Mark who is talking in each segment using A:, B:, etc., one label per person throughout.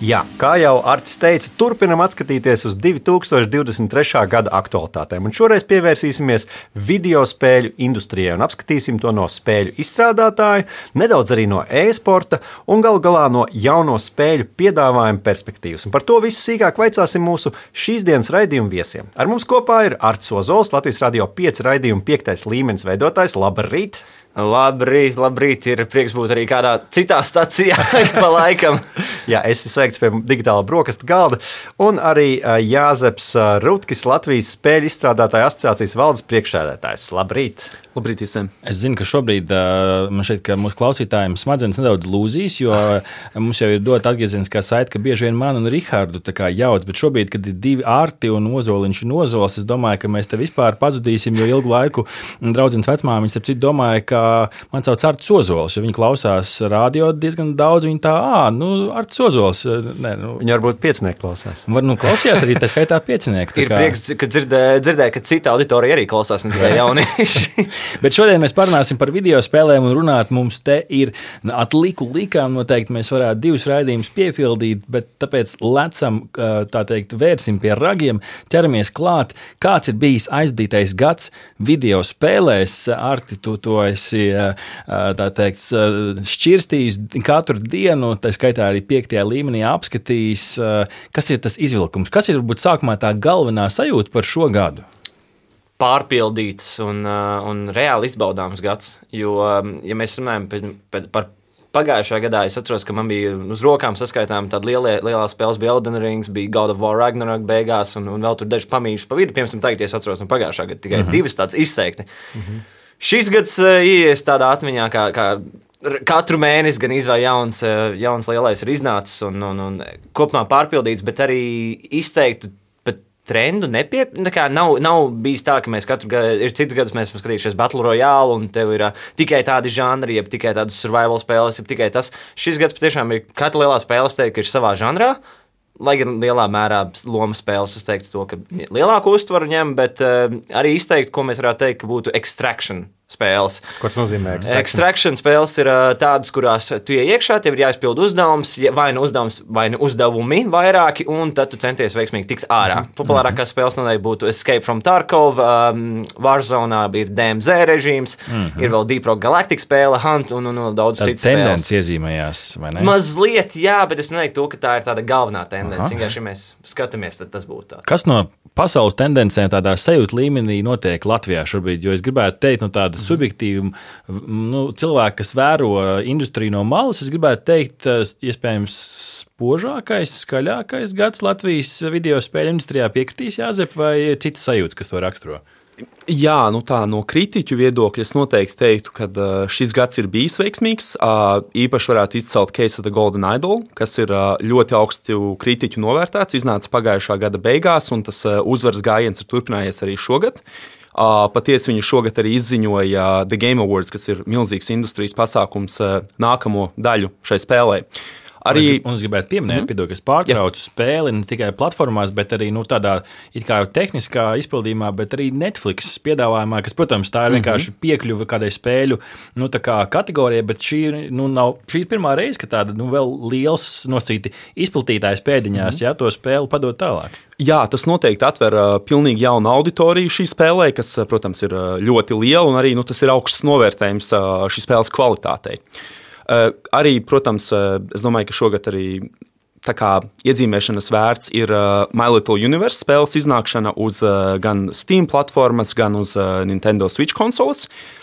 A: Jā, kā jau Arts teica, turpinam atskatīties uz 2023. gada aktualitātēm. Un šoreiz pievērsīsimies video spēļu industrijai un apskatīsim to no spēļu izstrādātāja, nedaudz arī no e-sporta un galu galā no jauno spēļu piedāvājuma perspektīvas. Un par to visu sīkāk vaicāsim mūsu šīs dienas raidījuma viesiem. Ar mums kopā ir Arts Ozols, Latvijas radio 5 raidījuma 5. līmenis veidotājs. Labrīt!
B: Labrīt, labrīt, ir prieks būt arī kādā citā stācijā pa laikam.
A: Jā, es esmu sveikts pie digitālā brokastu galda, un arī Jāzeps Rutkis, Latvijas spēļu izstrādātāju asociācijas valdes priekšsēdētājs. Labrīt!
C: Labrīt visiem!
D: Es zinu, ka šobrīd man šeit, ka mūsu klausītājiem smadzenes nedaudz lūzīs, jo mums jau ir dota atgriezeniskā saite, ka bieži vien man un Rihardu jauc, bet šobrīd, kad ir divi ārti un ozoliņš un ozols, es domāju, ka mēs te vispār pazudīsim, jo ilgu laiku draudzens vecmāmiņa, viņas, starp citu, domāja, ka man sauc Arts Ozols, viņi klausās radio diezgan daudz. Viņi tā, ah, nu, Arts Ozols.
A: Nē, nu. Viņi varbūt piecinieku klausās.
D: Var, nu, klausījās arī tā skaitā piecinieku.
B: Ir kā... prieks, ka dzirdē, dzirdēja, ka cita auditorija arī klausās, ne tikai jaunieši.
D: Bet šodien mēs parunāsim par video spēlēm un runāt. Mums te ir atliku likām, noteikti mēs varētu divus raidījumus piepildīt, bet tāpēc lecam, tā teikt, vērsim pie ragiem, ķeramies klāt. Kāds ir bijis aizdītais gads video spēlēs? Arti, tu to esi teikt, šķirstījis katru dienu, tā skaitā arī piektajā līmenī apskatījis. Kas ir tas izvilkums? Kas ir varbūt sākumā tā galvenā sajūta par šo gadu?
B: Pārpildīts un, un reāli izbaudāms gads. Jo, ja mēs runājam par pagājušā gadā es atceros, ka man bija uz rokām saskaitām tāda liela, lielā spēle, bija Elden Rings, bija God of War Ragnarok beigās, un, un vēl tur daži pamīši pa vidu. Piemēram, tagad es atceros no pagājušā gada tikai uh -huh. divas tādas izteikti. Uh -huh. Šis gads uh, ies tādā atmiņā, kā, kā katru mēnesi gan izvēlējās jauns, uh, jauns lielais ir iznācis un, un, un kopumā pārpildīts, bet arī izteiktu trendu nepie, kā, nav, nav bijis tā, ka mēs katru gadu, ir cits gads, mēs esam skatījušies Battle Royale, un tev ir uh, tikai tādi žanri, jeb tikai tādas survival spēles, jeb tikai tas. Šis gads patiešām ir katra lielā spēle, teiktu, ka ir savā žanrā. Lai gan lielā mērā loma spēles, es teiktu, to, ka lielāku uztvaru ņem, bet uh, arī izteikt, ko mēs varētu teikt, būtu extraction spēles.
A: Ko tas nozīmē?
B: Extraction, extraction spēles ir uh, tādas, kurās tu ienāc iekšā, tev ir jāizpild uzdevums, vai nu uzdevums, vai nu uzdevumi vairāki, un tad tu centies veiksmīgi tikt ārā. Mhm. Populārākās spēles noteikti būtu Escape from Tarkov, um, Warzone, ir DMZ režīms, mm -hmm. ir vēl Deep Rock Galactic spēle, Hunt un, un, un daudz citu.
D: Tendence iezīmējās, vai ne?
B: Mazliet, jā, bet es neteiktu, ka tā ir tāda galvenā tendence. Vienkārši, ja mēs skatāmies, tad tas būtu tāds.
D: Kas no pasaules tendencēm tādā sajūta līmenī notiek Latvijā šobrīd? Jo es gribētu teikt, no tādas tāda subjektīva nu, cilvēka, kas vēro industriju no malas, es gribētu teikt, iespējams, spožākais, skaļākais gads Latvijas video spēļu industrijā piekritīs Jāzep vai citas sajūtas, kas to raksturo?
C: Jā, nu tā no kritiķu viedokļa es noteikti teiktu, ka šis gads ir bijis veiksmīgs. Īpaši varētu izcelt Case of the Golden Idol, kas ir ļoti augstu kritiķu novērtēts. Iznāca pagājušā gada beigās, un tas uzvaras gājiens ir turpinājies arī šogad. Patiesi viņi šogad arī izziņoja The Game Awards, kas ir milzīgs industrijas pasākums nākamo daļu šai spēlei.
D: Arī un es gribētu pieminēt, mm -hmm. ka es pārtraucu Jā. spēli ne tikai platformās, bet arī nu, tādā kā tehniskā izpildījumā, bet arī Netflix piedāvājumā, kas, protams, tā ir vienkārši mm -hmm. piekļuve kādai spēļu nu, kā kategorijai, bet šī, nu, nav, šī ir pirmā reize, kad tāda nu, vēl liels nosacīti izplatītājs pēdiņās, mm -hmm. ja to spēli padod tālāk.
C: Jā, tas noteikti atver uh, pilnīgi jaunu auditoriju šī spēlē, kas, protams, ir ļoti liela un arī nu, tas ir augsts novērtējums uh, šīs spēles kvalitātei. Eh, arī, protams, eh, es domāju, ka šogad arī tā kā iedzīmēšanas vērts ir uh, My Little Universe spēles iznākšana uz uh, gan Steam platformas, gan uz uh, Nintendo Switch konsoles. Uh,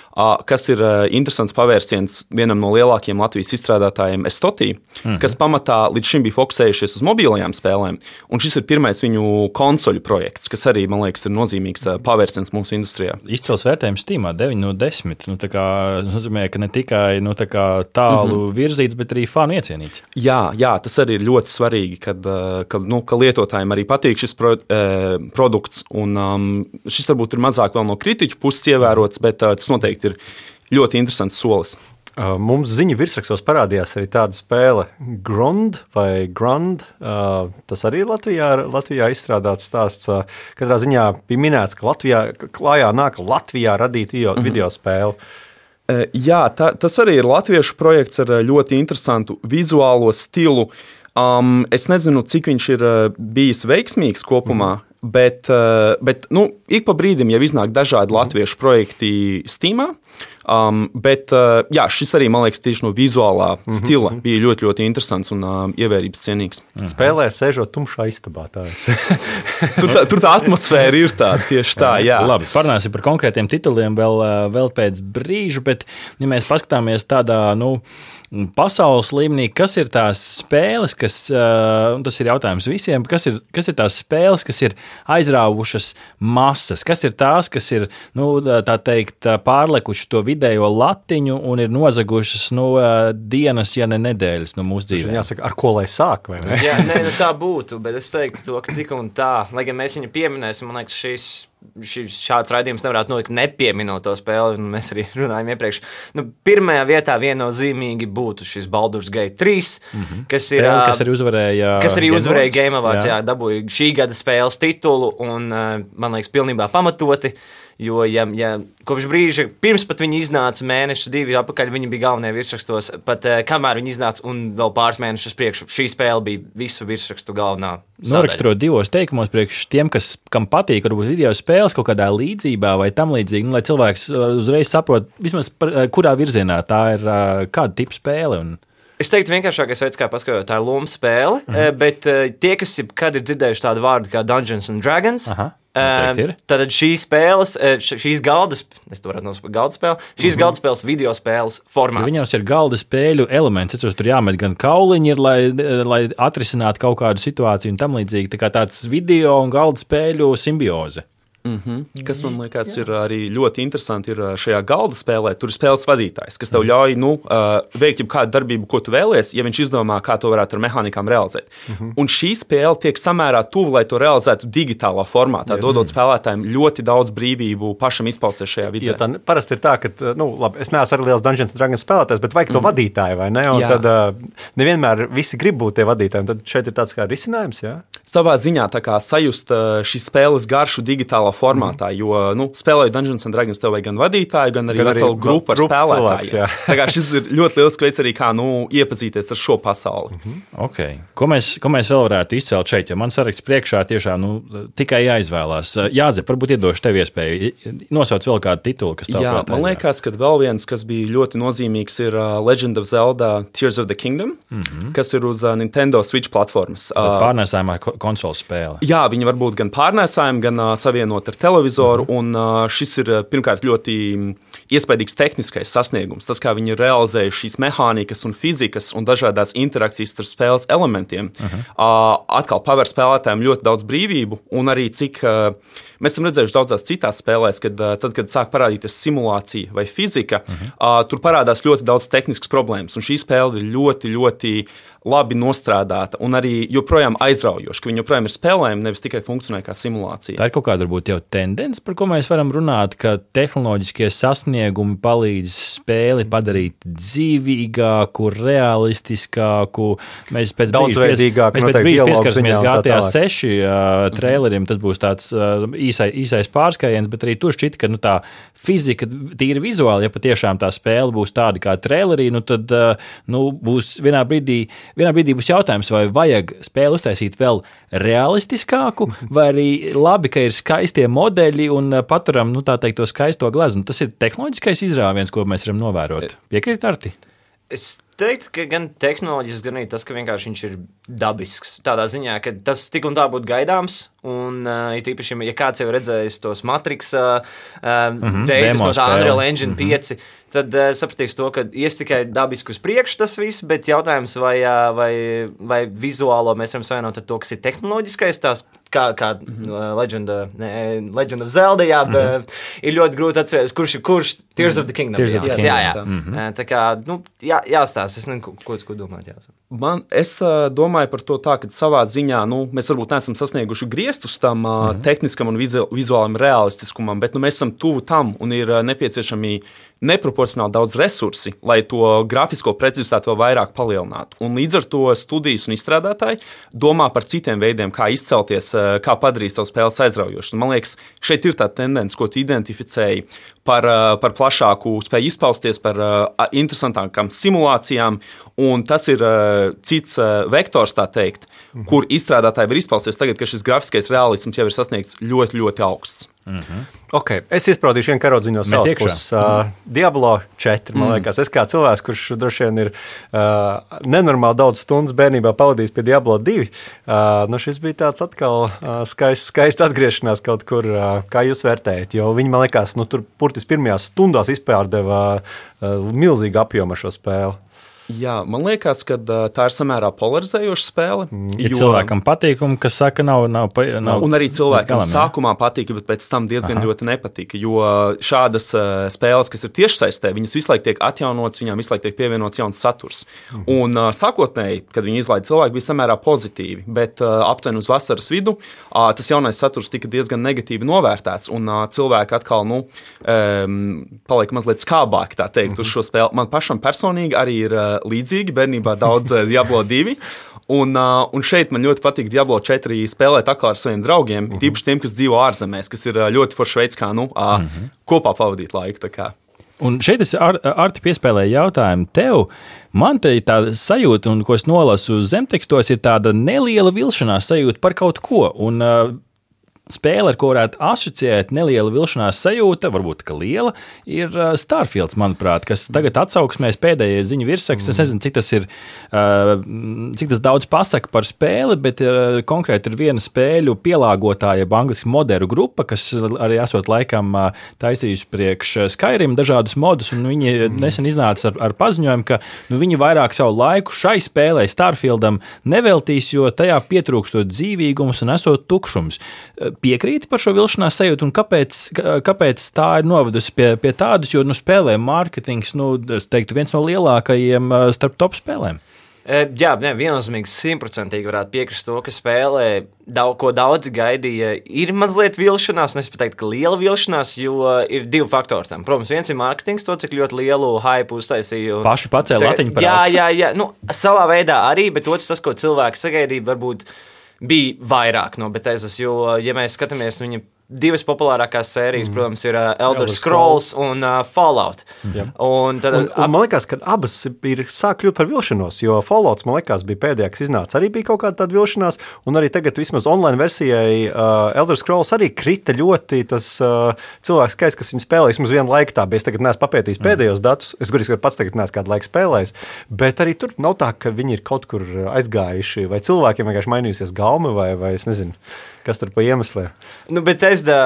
C: kas ir interesants pavērsiens vienam no lielākajiem Latvijas izstrādātājiem, Estotī, -hmm. kas pamatā līdz šim bija fokusējušies uz mobilajām spēlēm. Un šis ir pirmais viņu konsoļu projekts, kas arī, man liekas, ir nozīmīgs pavērsiens mūsu industrijā.
D: Izcils vērtējums Steamā 9 no 10. Nu, tas nozīmē, ka ne tikai nu, tālu mm -hmm. virzīts, bet arī fanu iecienīts.
C: Jā, jā, tas arī ir ļoti svarīgi, kad, kad, nu, ka lietotājiem arī patīk šis pro, eh, produkts. Un, um, šis varbūt ir mazāk no kritiķu puses ievērots, bet uh, tas noteikti ir ļoti interesants solis.
A: Mums ziņu virsrakstos parādījās arī tāda spēle, Grund vai Grand. Tas arī Latvijā, Latvijā izstrādāts stāsts. Katrā ziņā bija minēts, ka Latvijā klājā nāk Latvijā radīt video, mm -hmm. video spēli.
C: E, Jā, tā, tas arī ir latviešu projekts ar ļoti interesantu vizuālo stilu. Um, es nezinu, cik viņš ir bijis veiksmīgs kopumā, mm. Bet, e, bet nu, ik pa brīdim jau iznāk dažādi latviešu projekti Steamā. Um, bet e, jā, šis arī, man liekas, tieši no vizuālā stila bija ļoti, ļoti interesants un um, ievērības cienīgs.
A: Spēlē sēžot tumšā istabā.
C: Tur tā, tur tā atmosfēra ir tāda tieši tā, jā.
D: Labi, parunāsim par konkrētiem tituliem vēl, ā, vēl pēc brīža, bet, ja mēs paskatāmies tādā, nu, pasaules līmenī, kas ir tās spēles, kas, ā, un tas ir jautājums visiem, kas ir, kas ir tās spēles, kas ir aizrāvušas masas, kas ir tās, kas ir, nu, tā teikt, pārlekušas to vidējo latiņu un ir nozagušas, nu, ā, dienas, ja ne nedēļas no mūsu dzīvēm.
A: Jāsaka, ar ko lai sāk, vai ne?
B: Jā, nē, nu tā būtu, bet es teiktu, to, ka tik un tā, lai gan mēs viņu pieminēsim, man liekas, šis. Šis, šāds raidījums nevarētu notikt nepieminot to spēli, un mēs arī runājām iepriekš. Nu, pirmajā vietā viennozīmīgi būtu šis Baldur's Gate 3, mm -hmm. kas ir.
D: Spēle, kas arī uzvarēja.
B: kas arī
D: Game
B: uzvarēja. Game Awards,
D: Jā.
B: jā, dabūja šī gada spēles titulu, un uh, man liekas, pilnībā pamatoti. Jo, ja, ja kopš brīža, pirms pat viņi iznāca mēneša, divi atpakaļ, viņi bija galvenie virsrakstos, pat uh, kamēr viņi iznāca, un vēl pāris mēnešus priekš, šī spēle bija visu virsrakstu galvenā.
D: Noraksturot divos teikumos, priekš tiem, kas, kam patīk, varbūt video spēles kaut kādā līdzībā vai tam līdzīgi, nu, lai cilvēks uh, uzreiz saprot, vismaz par, uh, kurā virzienā tā ir, uh, kāda tipa spēle. Un,
B: Es teiktu, vienkāršākais veids, kā paskaidrot, tā ir loma spēle, uh -huh. bet uh, tie, kas kad ir dzirdējuši tādu vārdu kā Dungeons and Dragons,
D: Aha,
B: eh,
D: noteikti ir.
B: tad šīs spēles, eh, šīs galdas, es to varētu nosaukt par galda spēli, šīs uh -huh. galda spēles video spēles formāts.
D: Viņos ir galda spēļu elements. Es tur jāmet gan kauliņi, ir, lai, lai atrisinātu kaut kādu situāciju un tam līdzīgi. Tā kā tāds video un galda spēļu simbioze.
C: Kas man liekas, ir arī ļoti interesanti, ir ā, šajā galda spēlē. Tur ir spēles vadītājs, kas tev ļauj nu, ā, veikt jebkādu darbību, ko tu vēlies, ja viņš izdomā, kā to varētu ar mehānikām realizēt. Un šī spēle tiek samērā tuvu, lai to realizētu digitālā formātā, dodot spēlētājiem ļoti daudz brīvību pašam izpausties šajā vidē.
A: Jo tā parasti ir tā, ka, nu, labi, es neesmu arī liels Dungeons and Dragons spēlētājs, bet vajag to mm. vadītāju, vai ne? Un
C: Jā.
A: tad uh, nevienmēr visi grib būt tie vadītāji. un Tad šeit ir tāds kā risinājums, jā.
C: savā ziņā tā kā sajust ā, šīs spēles garšu digitālā formātā. Jo, nu, spēlējot Dungeons and Dragons, tev vajag gan vadītāju, gan arī veselu grupu ar spēlētājiem. šis ir ļoti liels veids arī kā nu, iepazīties ar šo pasauli.
D: Okay. Ko, mēs, ko mēs vēl varētu izcelt šeit? Jo man saraksts priekšā tiešām nu, tikai jāizvēlās. Jā, Zep, varbūt iedošu tev iespēju. Nosauc vēl kādu titulu, kas tev prātā
C: man liekas, ka vēl viens, kas bija ļoti nozīmīgs, ir uh, Legend of Zelda Tears of the Kingdom, mm -hmm. kas ir uz uh, Nintendo Switch platformas.
D: Pārnēsājumā ko- konsoles spēle.
C: Jā, viņi var būt gan pārnēsājumi, gan uh, savienot ar televizoru. Mm -hmm. un, uh, šis ir uh, pirmkārt ļoti iespaidīgs tehniskais sasniegums. Tas, kā viņi ir realizējuši šīs mehānikas un fizikas un dažādas interakcijas starp spēles elementiem, mm -hmm. uh, atkal paver spēlētājiem ļoti daudz brīvību. Un arī cik uh, mēs esam redzējuši daudzās citās spēlēs, kad, uh, tad, kad sāk parādīties simulācija vai fizika, mm -hmm. uh, tur parādās ļoti daudz tehniskas problēmas. Un šī spēle ir ļoti, ļoti labi nostrādāta un arī joprojām aizraujoša, ka viņi joprojām ir spēlējami, nevis tikai funkcionē kā simulācija.
D: Tā ir kaut kāda varbūt jau tendence, par ko mēs varam runāt, ka tehnoloģiskie sasniegumi palīdz spēli padarīt dzīvīgāku, realistiskāku. Mēs pēc
A: Daudzveidīgāku,
D: mēs pēc brīža pieskarsimies GTA
A: tālāk.
D: 6 uh, trailerim. Tas būs tāds uh, īsai, īsais pārskājiens, bet arī tur šķita, ka nu, tā fizika, tīri vizuāli, ja patiešām tā spēle būs tāda kā trailerī, nu, tad uh, nu, būs vienā brīdī, vienā brīdī būs jautājums, vai vajag spēli uztaisīt vēl realistiskāku, vai arī labi, ka ir skaistie modeļi un uh, paturam nu, teikt, to skaisto gleznu. Tas ir tehnoloģiskais izrāviens, ko mēs varam novērot. Piekrīt, Arti?
B: Es teiktu, ka gan tehnoloģiski, gan arī tas, ka vienkārši viņš ir dabisks. Tādā ziņā, ka tas tik un tā būtu gaidāms. Un, uh, it īpaši, ja kāds jau redzējis tos Matrix uh, mm -hmm,
D: demo
B: no tā. Unreal Engine mm -hmm. 5, tad uh, sapratīs to, ka ies tikai dabiski uz priekšu tas viss, bet jautājums, vai, uh, vai, vai vizuālo mēs varam savienot ar to, kas ir tehnoloģiskais, tās kā, kā mm -hmm. Legend, ne, Legend of Zelda, jā, mm -hmm. ir ļoti grūti atcerēties, kurš ir kurš Tears mm -hmm. of the Kingdom.
D: Tears of the
B: jā,
D: Kingdom,
B: jā, jā. Mm -hmm. Tā kā, nu, jā, jāstāsta, es nezinu, ko, ko, ko domāt. Jā.
C: Man, es uh, domāju par to tā, ka savā ziņā nu, mēs varbūt neesam sasnieguši griestus tam uh, mm tehniskam un vizu, vizuālam realistiskumam, bet nu, mēs esam tuvu tam un ir nepieciešami neproporcionāli daudz resursi, lai to grafisko precizitāti vēl vairāk palielinātu. Un līdz ar to studijas un izstrādātāji domā par citiem veidiem, kā izcelties, eh, kā padarīt savu spēli aizraujošu. Man liekas, šeit ir tā tendence, ko tu identificēji par, eh, par plašāku spēju izpausties, par eh, interesantākām simulācijām. Un tas ir cits vektors, tā teikt, mhm. kur izstrādātāji var izpausties tagad, kad šis grafiskais realisms jau ir sasniegts ļoti, ļoti augsts.
A: Mm -hmm. okay. Es izpraudīšu vienu karodziņu no savas puses. Uh, mm. Diablo 4. Man mm. liekas, es kā cilvēks, kurš droši vien ir uh, nenormāli daudz stundu bērnībā pavadījis pie Diablo 2, uh, nu šis bija tāds atkal uh, skaists skaist atgriešanās kaut kur. Uh, kā jūs vērtējat? Jo viņi man liekas, nu, tur burtiski pirmajās stundās izpārdeva uh, milzīgu apjomu šo spēli.
C: Jā, man liekas, ka tā ir samērā polarizējoša spēle.
D: Mm. Ir jo... cilvēkam patīkami, kas saka, nav. nav, nav
C: un arī cilvēkam galam, sākumā patika, bet pēc tam diezgan Aha. ļoti nepatika. Jo šādas spēles, kas ir tiešsaistē, viņas visu laiku tiek atjaunotas, viņām visu laiku tiek pievienots jauns saturs. Mhm. Un sākotnēji, kad viņi izlaiž cilvēku, bija samērā pozitīvi, bet aptuveni uz vasaras vidu tas jaunais saturs tika diezgan negatīvi novērtēts. Un cilvēki atkal nu, palika mazliet skābāki teikt, mhm. uz šo spēli. Man pašam personīgi arī ir. Uh, līdzīgi. Bērnībā daudz eh, Diablo 2. Un, uh, un šeit man ļoti patīk Diablo 4 spēlēt ar saviem draugiem, mm -hmm. tīpaši tiem, kas dzīvo ārzemēs, kas ir ļoti forši veids, kā nu, uh, mm -hmm. kopā pavadīt laiku.
D: Un šeit es ar, Arti piespēlēju jautājumu tev. Man te ir tāda sajūta, un ko es nolasu zemtekstos, ir tāda neliela vilšanās sajūta par kaut ko. Un, uh, spēle, ar ko varētu asociēt neliela vilšanās sajūta, varbūt ka liela, ir uh, Starfields, manuprāt, kas tagad atsauksmēs pēdējais ziņu virsraksts. Mm. Es nezinu, cik tas ir, uh, cik tas daudz pasaka par spēli, bet uh, konkrēti ir viena spēļu pielāgotāja, angļuiski moderu grupa, kas arī esot laikam taisījusi priekš Skyrim dažādus modus, un viņi mm. nesen iznāca ar, ar paziņojumu, ka nu, viņi vairāk savu laiku šai spēlei Starfieldam neveltīs, jo tajā pietrūkstot dzīvīgums un esot tukšums piekrīti par šo vilšanās sajūtu, un kāpēc, kāpēc tā ir novedusi pie, pie tādas, jo nu, spēlē mārketings, nu, es teiktu, viens no lielākajiem starp top spēlēm.
B: Jā, ne, viennozīmīgi simtprocentīgi varētu piekrist to, ka spēlē daudz, ko daudzi gaidīja. Ir mazliet vilšanās, un es pat teiktu, ka liela vilšanās, jo ir divi faktori tam. Protams, viens ir mārketings, to cik ļoti lielu hype uztaisīja.
D: Paši pacēla latiņu par
B: Jā, augstu. jā, jā, nu, savā veidā arī, bet otrs tas, ko cilvēki sagaidīja, varbūt bija vairāk no Bethesdas, jo, ja mēs skatāmies viņa divas populārākās sērijas, mm. protams, ir uh, Elder, Elder Scrolls, Scrolls un uh, Fallout.
A: Yeah. Un tad, un, un man liekas, ka abas ir sāk kļūt par vilšanos, jo Fallouts, man liekas, bija pēdējais, kas iznāca. Arī bija kaut kāda tāda vilšanās, un arī tagad vismaz online versijai uh, Elder Scrolls arī krita ļoti tas uh, cilvēks skaits, kas viņu spēlē. Vismaz vienu laiku tā bija. Es tagad neesmu papētījis mm. pēdējos datus. Es gudīgi, ka pats tagad neesmu kādu laiku spēlējis, bet arī tur nav tā, ka viņi ir kaut kur aizgājuši, vai cilvēkiem vienkārši mainījusies gauma, vai, vai es nezinu kas tur pa iemesliem.
B: Nu, bet es da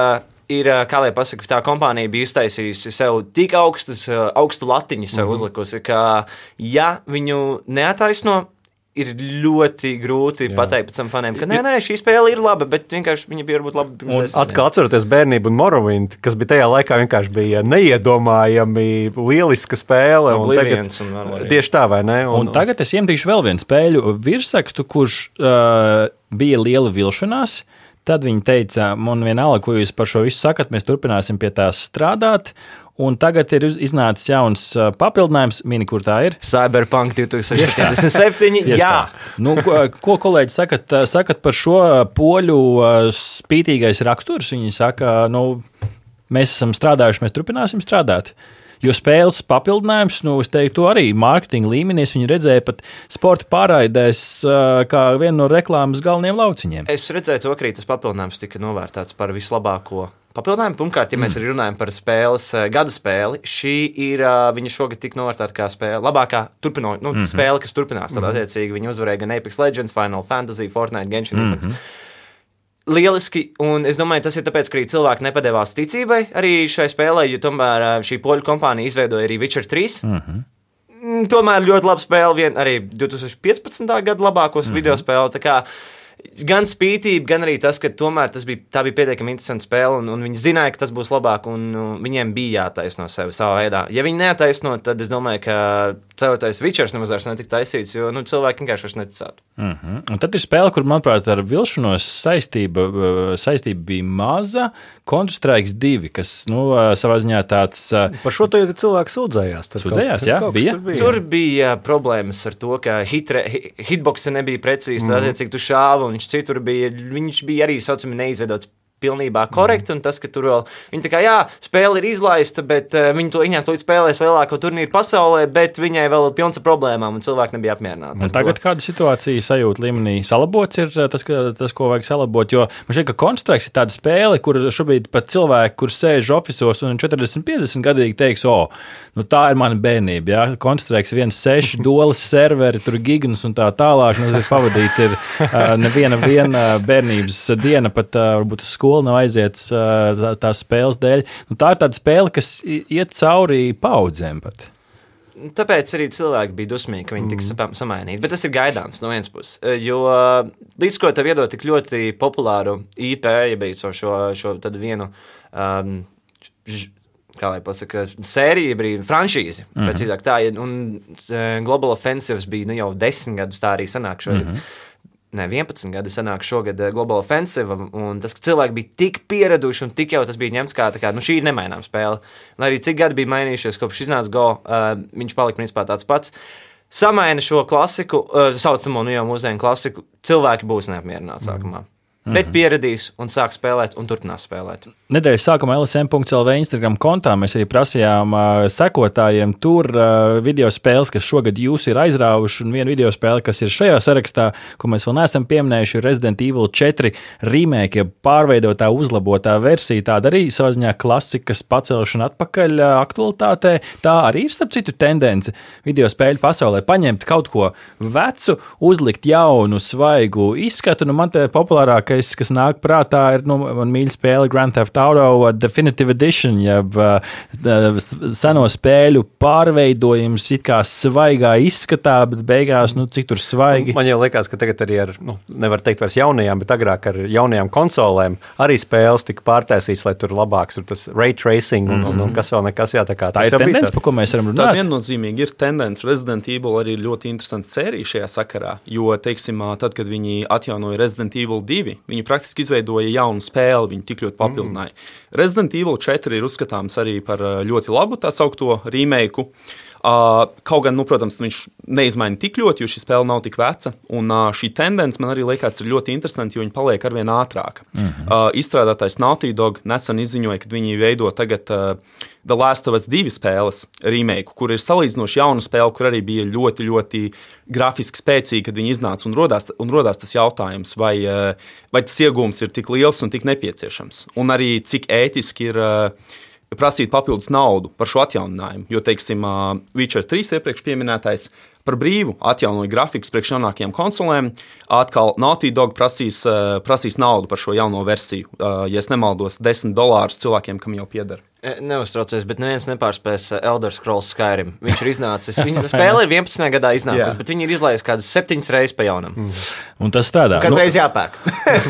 B: ir, kā lai pasakā, tā kompānija bija iztaisījusi sev tik augstus, augstu latiņu sev mm -hmm. uzlikusi, ka, ja viņu neataisno, ir ļoti grūti Jā. pateikt tam faniem, ka nē, nē, šī spēle ir laba, bet vienkārši viņa bija varbūt laba
A: tam. Atkal atceroties bērnību un Morrowind, kas bija tajā laikā vienkārši bija neiedomājami lieliska spēle. Un tagad, un tieši tā, vai ne?
D: Un, un tagad es iemetīšu vēl vienu spēļu virsrakstu, kurš uh, bija liela vilšanās. Uh, Tad viņi teica, man vienalga, ko jūs par šo visu sakat, mēs turpināsim pie tās strādāt. Un tagad ir iznācis jauns papildinājums, mini, kur tā ir.
B: Cyberpunk 2077. jā,
D: nu, ko, ko kolēģi sakat, sakat par šo poļu spītīgais raksturs? Viņi saka, nu, mēs esam strādājuši, mēs turpināsim strādāt. Jo spēles papildinājums, nu, es teiktu, arī mārketinga līmenī viņi redzēja pat sporta pārraidēs kā vienu no reklāmas galvenajiem lauciņiem.
B: Es redzēju to, ka arī tas papildinājums tika novērtēts par vislabāko Papildinājumu, pirmkārt, ja mēs mm. runājam par spēles, gada spēli, šī ir viņa šogad tik novērtēta kā spēle, labākā turpinot, nu, mm -hmm. spēle, kas turpinās. Tad, mm -hmm. attiecīgi, viņi uzvarēja gan Apex Legends, Final Fantasy, Fortnite, Genshin Impact. Mm -hmm lieliski, un es domāju, tas ir tāpēc, ka arī cilvēki nepadevās ticībai arī šai spēlē, jo tomēr šī poļu kompānija izveidoja arī Witcher 3. Mm -hmm. Tomēr ļoti laba spēle, vien arī 2015. gada labākos mm -hmm. video spēle. Gan spītība, gan arī tas, ka tomēr tas bija, tā bija pietiekami interesanta spēle, un, un viņi zināja, ka tas būs labāk, un, un viņiem bija jātaisno sevi savā veidā. Ja viņi neataisno, tad es domāju, ka ceturtais Vičers nemaz vairs netika taisīts, jo nu, cilvēki vienkārši vairs neticētu.
D: Mm -hmm. Un tad ir spēle, kur, manuprāt, ar vilšanos saistība, uh, saistība bija maza. Counter-Strike 2, kas nu, uh, savā ziņā tāds. uh,
A: Par šo to jau cilvēki sūdzējās. Tad
D: Sūdzējās, jā? Bija?
A: Tur bija.
B: Tur bija problēmas ar to, ka hitre, hi- hitboxe nebija precīzi
A: Mhm.
B: tāds, cik tu šāvi, viņš citur bija, viņš bija arī saucami neizveidots. Pilnībā korekti, un tas, ka tur vēl viņa tā kā, jā, spēle ir izlaista, bet uh, viņi to viņai to spēlēs lielāko turnīru pasaulē, bet viņai vēl ir pilns ar problēmām, un cilvēki nebija apmierināti.
D: Tagad
B: to.
D: kāda situācija sajūta līmenī salabots ir uh, tas, ka, tas, ko vajag salabot. Jo man šķiet, ka Constructs ir tāda spēle, kur šobrīd pat cilvēki, kur sēž oficiālos un 40, 50 gadīgi teiks, o, nu tā ir mana bērnība. Ja? Viens seši dolas serveri, tur gigants un tā tālāk. Nu, pavadīt ir uh, neviena viena bērnības diena, pat uh, varbūt uz skolu nav aiziets uh, tā, tās spēles dēļ. Nu, tā ir tāda spēle, kas iet cauri paudzēm pat.
B: Tāpēc arī cilvēki bija dusmīgi, ka viņi tika mm. samainīti. Bet tas ir gaidāms no vienas puses. Jo līdz ko tev iedod tik ļoti populāru IP, ja bija šo, šo, vienu. Um, ž, Kā lai pasakā, sērija bija franšīze. Mm -hmm. Precīzāk, tā ir. Un Global Offensive bija nu, jau desmit gadus, tā arī sanāk šogad. Mm -hmm. Ne, 11 gadi sanāk šogad uh, Global Offensive, un tas, ka cilvēki bija tik pieraduši un tik jau tas bija ņemts kā, kā nu, šī ir nemaināma spēle. Lai arī cik gadi bija mainījušies, kopš iznāca Go, uh, viņš palika principā tāds pats. Samaina šo klasiku, uh, saucamo nu jau mūsdienu klasiku, cilvēki būs neapmierināti sākumā. Mm -hmm. Bet pieradīs un sāk spēlēt, un turpinās spēlēt.
D: Nedēļas sākumā LSM.CLV Instagram kontā mēs arī prasījām uh, sekotājiem tur uh, video spēles, kas šogad jūs ir aizrāvuši. Un viena video spēle, kas ir šajā sarakstā, ko mēs vēl neesam pieminējuši, ir Resident Evil 4 remake, ja pārveidotā, uzlabotā versija. Tāda arī savā ziņā klasikas pacelšana atpakaļ uh, aktualitātē. Tā arī ir starp citu tendence video spēļu pasaulē paņemt kaut ko vecu, uzlikt jaunu, svaigu izskatu. Nu, man te populārākais, kas nāk prātā, ir nu, man mīļa spēle Grand Theft Auto Definitive Edition, jeb uh, seno spēļu pārveidojums, it kā svaigā izskatā, bet beigās, nu, cik tur svaigi.
A: Man jau liekas, ka tagad arī ar, nu, nevar teikt vairs jaunajām, bet agrāk ar jaunajām konsolēm arī spēles tika pārtaisītas, lai tur labāks ir tas ray tracing un, un, un kas vēl nekas. Jā, tā kā,
D: Tā ir tendence,
A: tā-
D: par ko mēs varam
C: Tā
D: runāt.
C: viennozīmīgi ir tendence. Resident Evil arī ir ļoti interesanta sērija šajā sakarā. Jo, teiksim, tad, kad viņi atjaunoja Resident Evil 2, viņi praktiski izveidoja jaunu spēli, viņi tik ļoti papildināja. Mm. Resident Evil 4 ir uzskatāms arī par ā, ļoti labu tā saucamo remake. Kaut gan, nu, protams, viņš neizmaina tik ļoti, jo šī spēle nav tik veca. Un šī tendence man arī liekas ir ļoti interesanta, jo viņi paliek arvien ātrāka. Mm -hmm. izstrādātais Naughty Dog nesen izziņoja, ka viņi veido tagad The Last of Us 2 spēles remake, kur ir salīdzinoši jauna spēle, kur arī bija ļoti, ļoti grafiski spēcīga, kad viņi iznāca. Un rodās, un rodās tas jautājums, vai, vai tas iegūms ir tik liels un tik nepieciešams. Un arī cik ētiski ir. Prasīt papildus naudu par šo atjauninājumu. Jo, teiksim, Witcher 3 iepriekš minētais par brīvu atjaunoja grafikus priekš jaunākajām konsolēm. Atkal Naughty Dog prasīs, prasīs naudu par šo jauno versiju. Ja nemaldos, 10 dolārus cilvēkiem, kam jau pieder.
B: E, Neuztraucies, bet neviens nepārspēs eh, Elder Scrolls Skyrim. Viņš ir iznācis. Viņa spēle ir 11. gadā iznākusi,
C: Jā.
B: bet viņi ir izlaisti kādas septiņas reizes pa jaunam. Mm.
D: Un tas strādā.
B: Katru reizi jāpērk.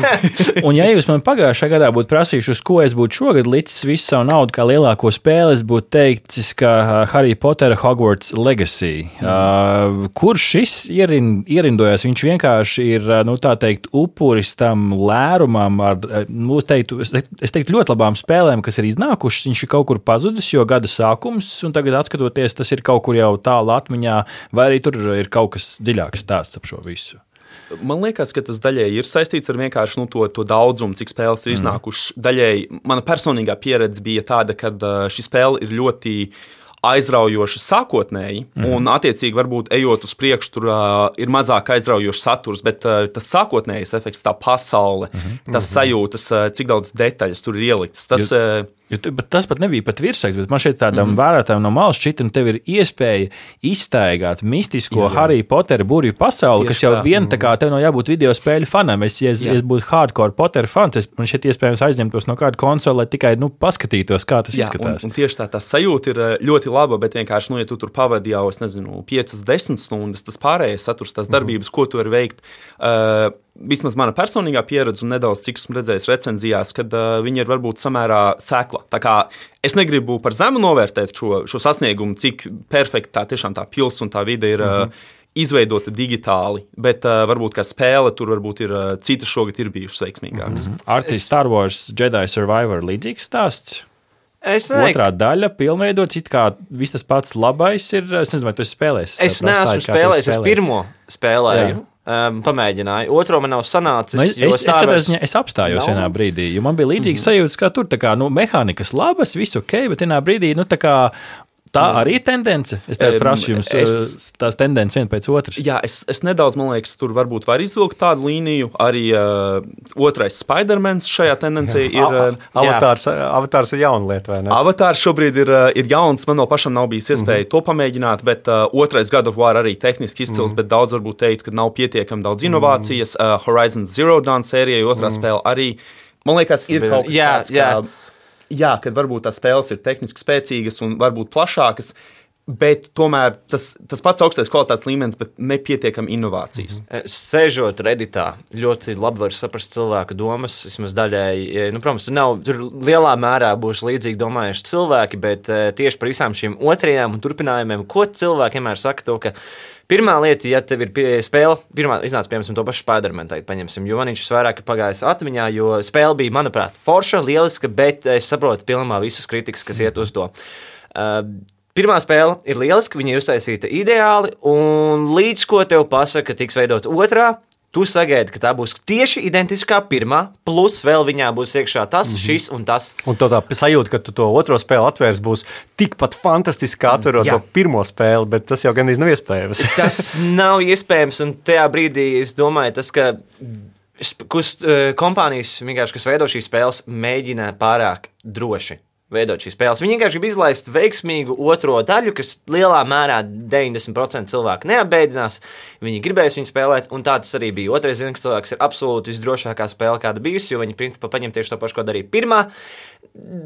D: Un, ja jūs man pagājušajā gadā būtu prasījuši, uz ko es būtu šogad licis visu savu naudu, kā lielāko spēli, es būtu teicis, ka Harry Potter Hogwarts Legacy. Uh, kur šis ierin, ierindojas? Viņš vienkārši ir, nu, tā teikt, upuris tam lērumam, ar, nu, teiktu, es teiktu ļoti labām spēlēm, kas ir iznākušas. Viņš ir kaut kur pazudis, jo gada sākums, un tagad, skatoties, tas ir kaut kur jau tālu atmiņā, vai arī tur ir kaut kas dziļāks stāsts ap šo visu.
C: Man liekas, ka tas daļēji ir saistīts ar vienkārši nu, to, to daudzumu, cik spēles ir iznākušas. Daļēji mana personīgā pieredze bija tāda, ka uh, šī spēle ir ļoti aizraujoša sākotnēji, mm. un, attiecīgi, varbūt ejot uz priekšu, tur uh, ir mazāk aizraujošs saturs, bet uh, tas sākotnējais efekts, tā pasaule, mm -hmm. tas sajūtas, uh, cik daudz detaļas tur ir ieliktas. Tas, uh,
D: Jo, bet tas pat nebija pat virsraksts, bet man šeit tādam mm. vērotājam no malas šķita, ka tev ir iespēja iztaigāt mistisko jā, jā. Harry Potter burbuļu pasauli,
C: Tieši
D: kas jau
C: tā.
D: vien tā kā tev nav jābūt video spēļu fanam. Es, ja es, ja es būtu hardcore Potter fans, es man šeit iespējams aizņemtos no kāda konsola, lai tikai nu, paskatītos, kā tas
C: Jā, un,
D: izskatās.
C: un tieši tā, tā sajūta ir eh, ļoti laba, bet vienkārši, nu, ja tu tur pavadi jau, es nezinu, 5, 10 stundas, tas pārējais saturs, tās darbības, ko tu vari veikt. Uh, vismaz mana personīgā pieredze un nedaudz cik esmu redzējis recenzijās, kad uh, viņi ir varbūt samērā sēkla. Tā kā es negribu par zemu novērtēt šo, šo sasniegumu, cik perfekta tā tiešām tā pils un tā vide ir. Mm -hmm. uh, Izveidota digitāli, bet uh, varbūt kā spēle tur varbūt ir uh, citas šogad ir bijušas veiksmīgākas. Mm -hmm.
D: Artis Star Wars Jedi Survivor līdzīgs stāsts.
B: Es nezinu,
D: Otrā daļa pilnveidots, it kā viss tas pats labais ir. Es nezinu, vai tu esi spēlējis.
B: es neesmu spēlējis. Es pirmo spēlēju, um, pamēģināju. Otro man nav sanācis.
D: Nu, es, es,
B: Wars
D: ziņā es apstājos vienā brīdī, jo man bija līdzīga mm -hmm. sajūta, ka tur kā, nu, mehānikas labas, viss ok, bet vienā brīdī nu, kā, tā arī ir tendence. Es tev prasu jums
C: es-
D: es... tās tendences viena pēc otras.
C: Jā, es, es nedaudz, man liekas, tur varbūt var izvilkt tādu līniju. Arī uh, otrais Spider-Mans šajā tendencē ir. Uh,
A: Avatārs, avatārs ir jauna lieta, vai ne?
C: Avatārs šobrīd ir, ir jauns. Man no pašam nav bijis iespēja mm -hmm. to pamēģināt, bet uh, otrais God of War arī tehniski izcils, mm -hmm. bet daudz varbūt teikt, ka nav pietiekami daudz inovācijas. Uh, Horizon Zero Dawn sērijai otrā mm -hmm. spēle arī. Man liekas, ir
B: Bet-
C: kaut kas
B: jā,
C: tāds,
B: jā.
C: ka, jā, kad varbūt tās spēles ir tehniski spēcīgas un varbūt plašākas. Bet tomēr tas, tas pats augstais kvalitātes līmenis, bet nepietiekami inovācijas. Mm -hmm.
B: Sēžot redītā, ļoti labi var saprast cilvēku domas. Vismaz daļēji, nu, protams, nav, tur lielā mērā būs līdzīgi domājuši cilvēki, bet eh, tieši par visām šīm otrajām un turpinājumiem, ko cilvēki vienmēr saka, to, ka pirmā lieta, ja tev ir spēle, pirmā iznāca, piemēram, to pašu Spider-Man, tagad paņemsim, jo man viņš vairāk ir pagājis atmiņā, jo spēle bija, manuprāt, forša, lieliska, bet es saprotu pilnībā visas kritikas, kas iet uz to. Uh, Pirmā spēle ir lieliska, viņa ir uztaisīta ideāli, un līdz ko tev pasaka, ka tiks veidot otrā, tu sagaidi, ka tā būs tieši identiskā pirmā, plus vēl viņā būs iekšā tas, mm -hmm. šis un tas.
A: Un tā sajūta, ka tu to otro spēli atvērs, būs tikpat fantastiski, kā atverot
B: Jā.
A: to pirmo spēli, bet tas jau gandrīz nav iespējams.
B: Tas nav iespējams, un tajā brīdī es domāju, tas, ka kust, eh, kompānijas, vienkārši, kas veido šīs spēles, mēģina pārāk droši. Veidot šīs spēles. Viņi vienkārši grib izlaist veiksmīgu otro daļu, kas lielā mērā 90% cilvēku neapbēdinās. Viņi gribēs viņu spēlēt, un tā tas arī bija. Otrais zina, ka cilvēks ir absolūti visdrošākā spēle, kāda bijusi, jo viņi principā paņem tieši to pašu, ko darīja pirmā.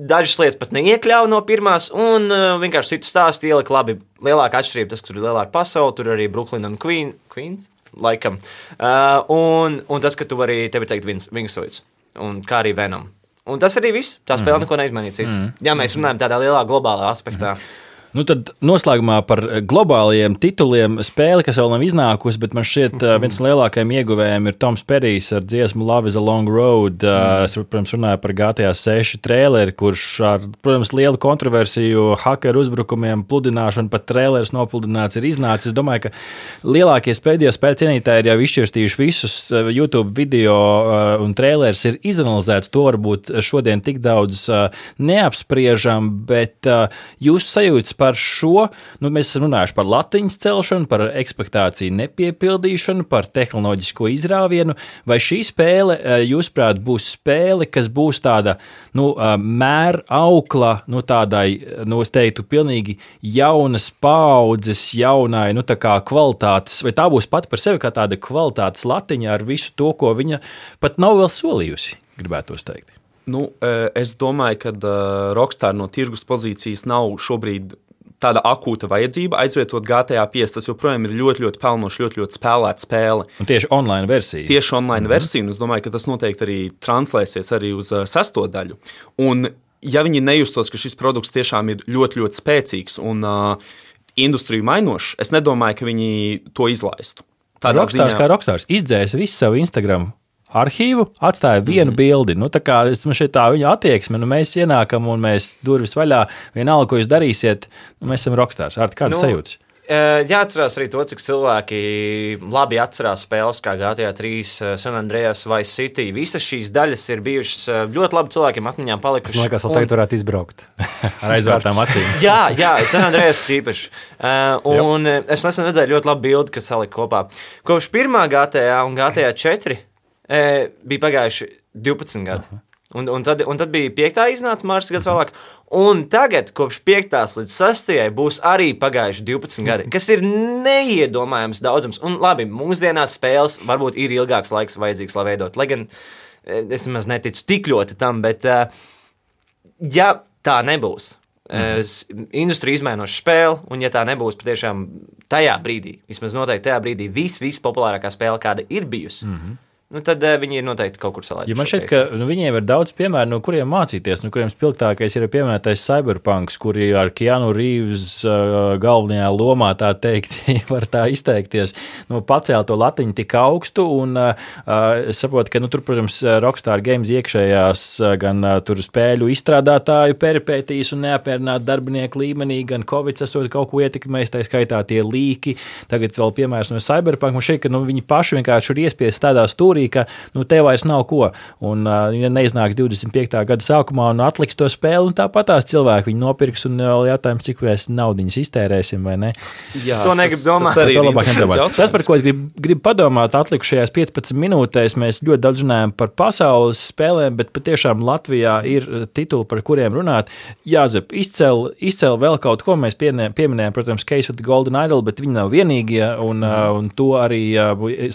B: Dažas lietas pat neiekļāva no pirmās, un uh, vienkārši citu stāstu ielika labi. Lielākā atšķirība tas, ka tur ir lielāka pasaule, tur arī Brooklyn un Queen, Queens. Laikam. Uh, un, un tas, ka tu vari, tev ir teikt, Wingsuits, un kā arī Venom. Un tas arī viss. Tā spēle mm. neko neizmainīja. Mm. Ja mēs runājam tādā lielā globālā aspektā. Mm.
D: Nu, tad noslēgumā par globālajiem tituliem spēli, kas vēl nav iznākusi, bet man šķiet, mm. viens no lielākajiem ieguvējiem ir Toms Perijs ar dziesmu Love is a Long Road. Mm. Es, protams, runāju par GTA 6 traileri, kurš ar, protams, lielu kontroversiju, hakeru uzbrukumiem, pludināšanu, pat traileris nopludināts ir iznācis. Es domāju, ka lielākie pēdējo spēļu cienītāji ir jau izšķirstījuši visus eh, YouTube video eh, un traileris ir izanalizēts. To varbūt šodien tik daudz eh, neapspriežam, bet jūsu sajūtas par šo, nu, mēs esam runājuši par latiņas celšanu, par ekspektāciju nepiepildīšanu, par tehnoloģisko izrāvienu. Vai šī spēle, eh, jūsuprāt, būs spēle, kas būs tāda nu, eh, mēra aukla, nu, tādai, nu, es teiktu, pilnīgi jaunas paudzes, jaunai, nu, tā kā kvalitātes, vai tā būs pati par sevi kā tāda kvalitātes latiņa ar visu to, ko viņa pat nav vēl solījusi, gribētu teikt.
C: Nu, eh, es domāju, ka Rockstar no tirgus pozīcijas nav šobrīd tāda akūta vajadzība aizvietot GTA 5. Tas joprojām ir ļoti, ļoti pelnošs, ļoti, ļoti spēlēta spēle.
D: Un tieši online versija.
C: Tieši online mm -hmm. versija, un es domāju, ka tas noteikti arī translēsies arī uz uh, sesto daļu. Un, ja viņi nejustos, ka šis produkts tiešām ir ļoti, ļoti spēcīgs un uh, industriju mainošs, es nedomāju, ka viņi to izlaistu. Tādā
D: Rokstārs kā Rokstārs izdzēs visu savu Instagram. Arhīvu atstāja vienu mm -hmm. bildi. Nu, tā kā es man šeit tā viņa attieksme, nu, mēs ienākam un mēs durvis vaļā. Vienalga, ko jūs darīsiet, nu, mēs esam rokstārs. Ar kādas nu, sajūtas?
B: Uh, jāatcerās arī to, cik cilvēki labi atcerās spēles, kā GTA 3, San Andreas vai City. Visas šīs daļas ir bijušas eh, ļoti labi cilvēkiem atmiņā palikušas.
A: Man liekas, vēl tagad varētu izbraukt.
D: Ar aizvērtām acīm.
B: jā, jā, San Andreas tīpaši. Un Jop. es nesen redzēju ļoti labu bildi, kas salika kopā. Kopš pirmā GTA un GTA 4 e, bija pagājuši 12 gadi. Aha. Un, un, tad, un tad bija piekta iznāca Mārcis gads vēlāk. Un tagad, kopš 5. līdz 6. būs arī pagājuši 12 gadi, kas ir neiedomājams daudzums. Un labi, mūsdienās spēles varbūt ir ilgāks laiks vajadzīgs, lai veidot. Lai gan es nemaz neticu tik ļoti tam, bet ja tā nebūs, Mm. Industrija izmainoša spēle, un ja tā nebūs patiešām tajā brīdī, vismaz noteikti tajā brīdī, viss, vispopulārākā spēle, kāda ir bijusi, -hmm. Nu, tad uh, viņi ir noteikti kaut kur salaisti.
D: Ja man šķiet, ka nu, viņiem ir daudz piemēru, no kuriem mācīties, no kuriem spilgtākais ir pieminētais Cyberpunks, kuri ar Keanu Reeves uh, galvenajā lomā, tā teikt, var tā izteikties, nu, pacēla to latiņu tik augstu. Un, uh, es saprotu, ka nu, tur, protams, Rockstar Games iekšējās gan uh, spēļu izstrādātāju peripētīs un neapmierināti darbinieku līmenī, gan Covid esot kaut ko ietekmējis, tā skaitā tie līki. Tagad vēl piemērs no Cyberpunk. Man šķiet, ka nu, viņi paši vienkārši ir iespiesti tādā stūrī stūrī, ka nu, te vairs nav ko. Un, ja neiznāks 25. gada sākumā un atliks to spēli, tāpat tās cilvēki viņu nopirks. Un vēl jautājums, cik mēs naudiņas iztērēsim vai ne?
B: Jā, to negribu domāt.
D: Tas, tas, tas, par ko es gribu grib padomāt, atlikušajās 15 minūtēs, mēs ļoti daudz runājam par pasaules spēlēm, bet patiešām Latvijā ir tituli, par kuriem runāt. Jāzep, izcēl, izcēl vēl kaut ko. Mēs pieminējām, protams, Case of the Golden Idol, bet viņi nav vienīgie. Un, mm. un to arī,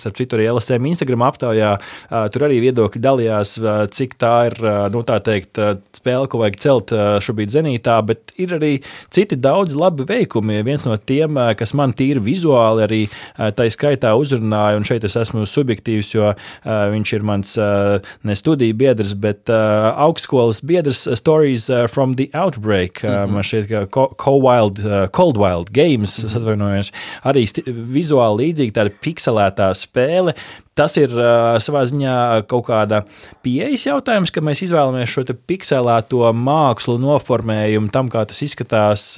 D: starp citu, arī LSM Instagram aptaujā aptaujā tur arī viedokļi dalījās, cik tā ir nu, tā teikt, spēle, ko vajag celt šobrīd zenītā, bet ir arī citi daudz labi veikumi. Viens no tiem, kas man tīri vizuāli arī tā skaitā uzrunāja, un šeit es esmu subjektīvs, jo viņš ir mans ne studiju biedrs, bet augstskolas biedrs Stories from the Outbreak. Mm -hmm. Man šķiet, ka Cold Cold Wild Games, mm -hmm. atvainojos, arī vizuāli līdzīgi tāda pikselētā spēle, Tas ir savā ziņā kaut kāda pieejas jautājums, ka mēs izvēlamies šo pikselēto mākslu noformējumu tam, kā tas izskatās.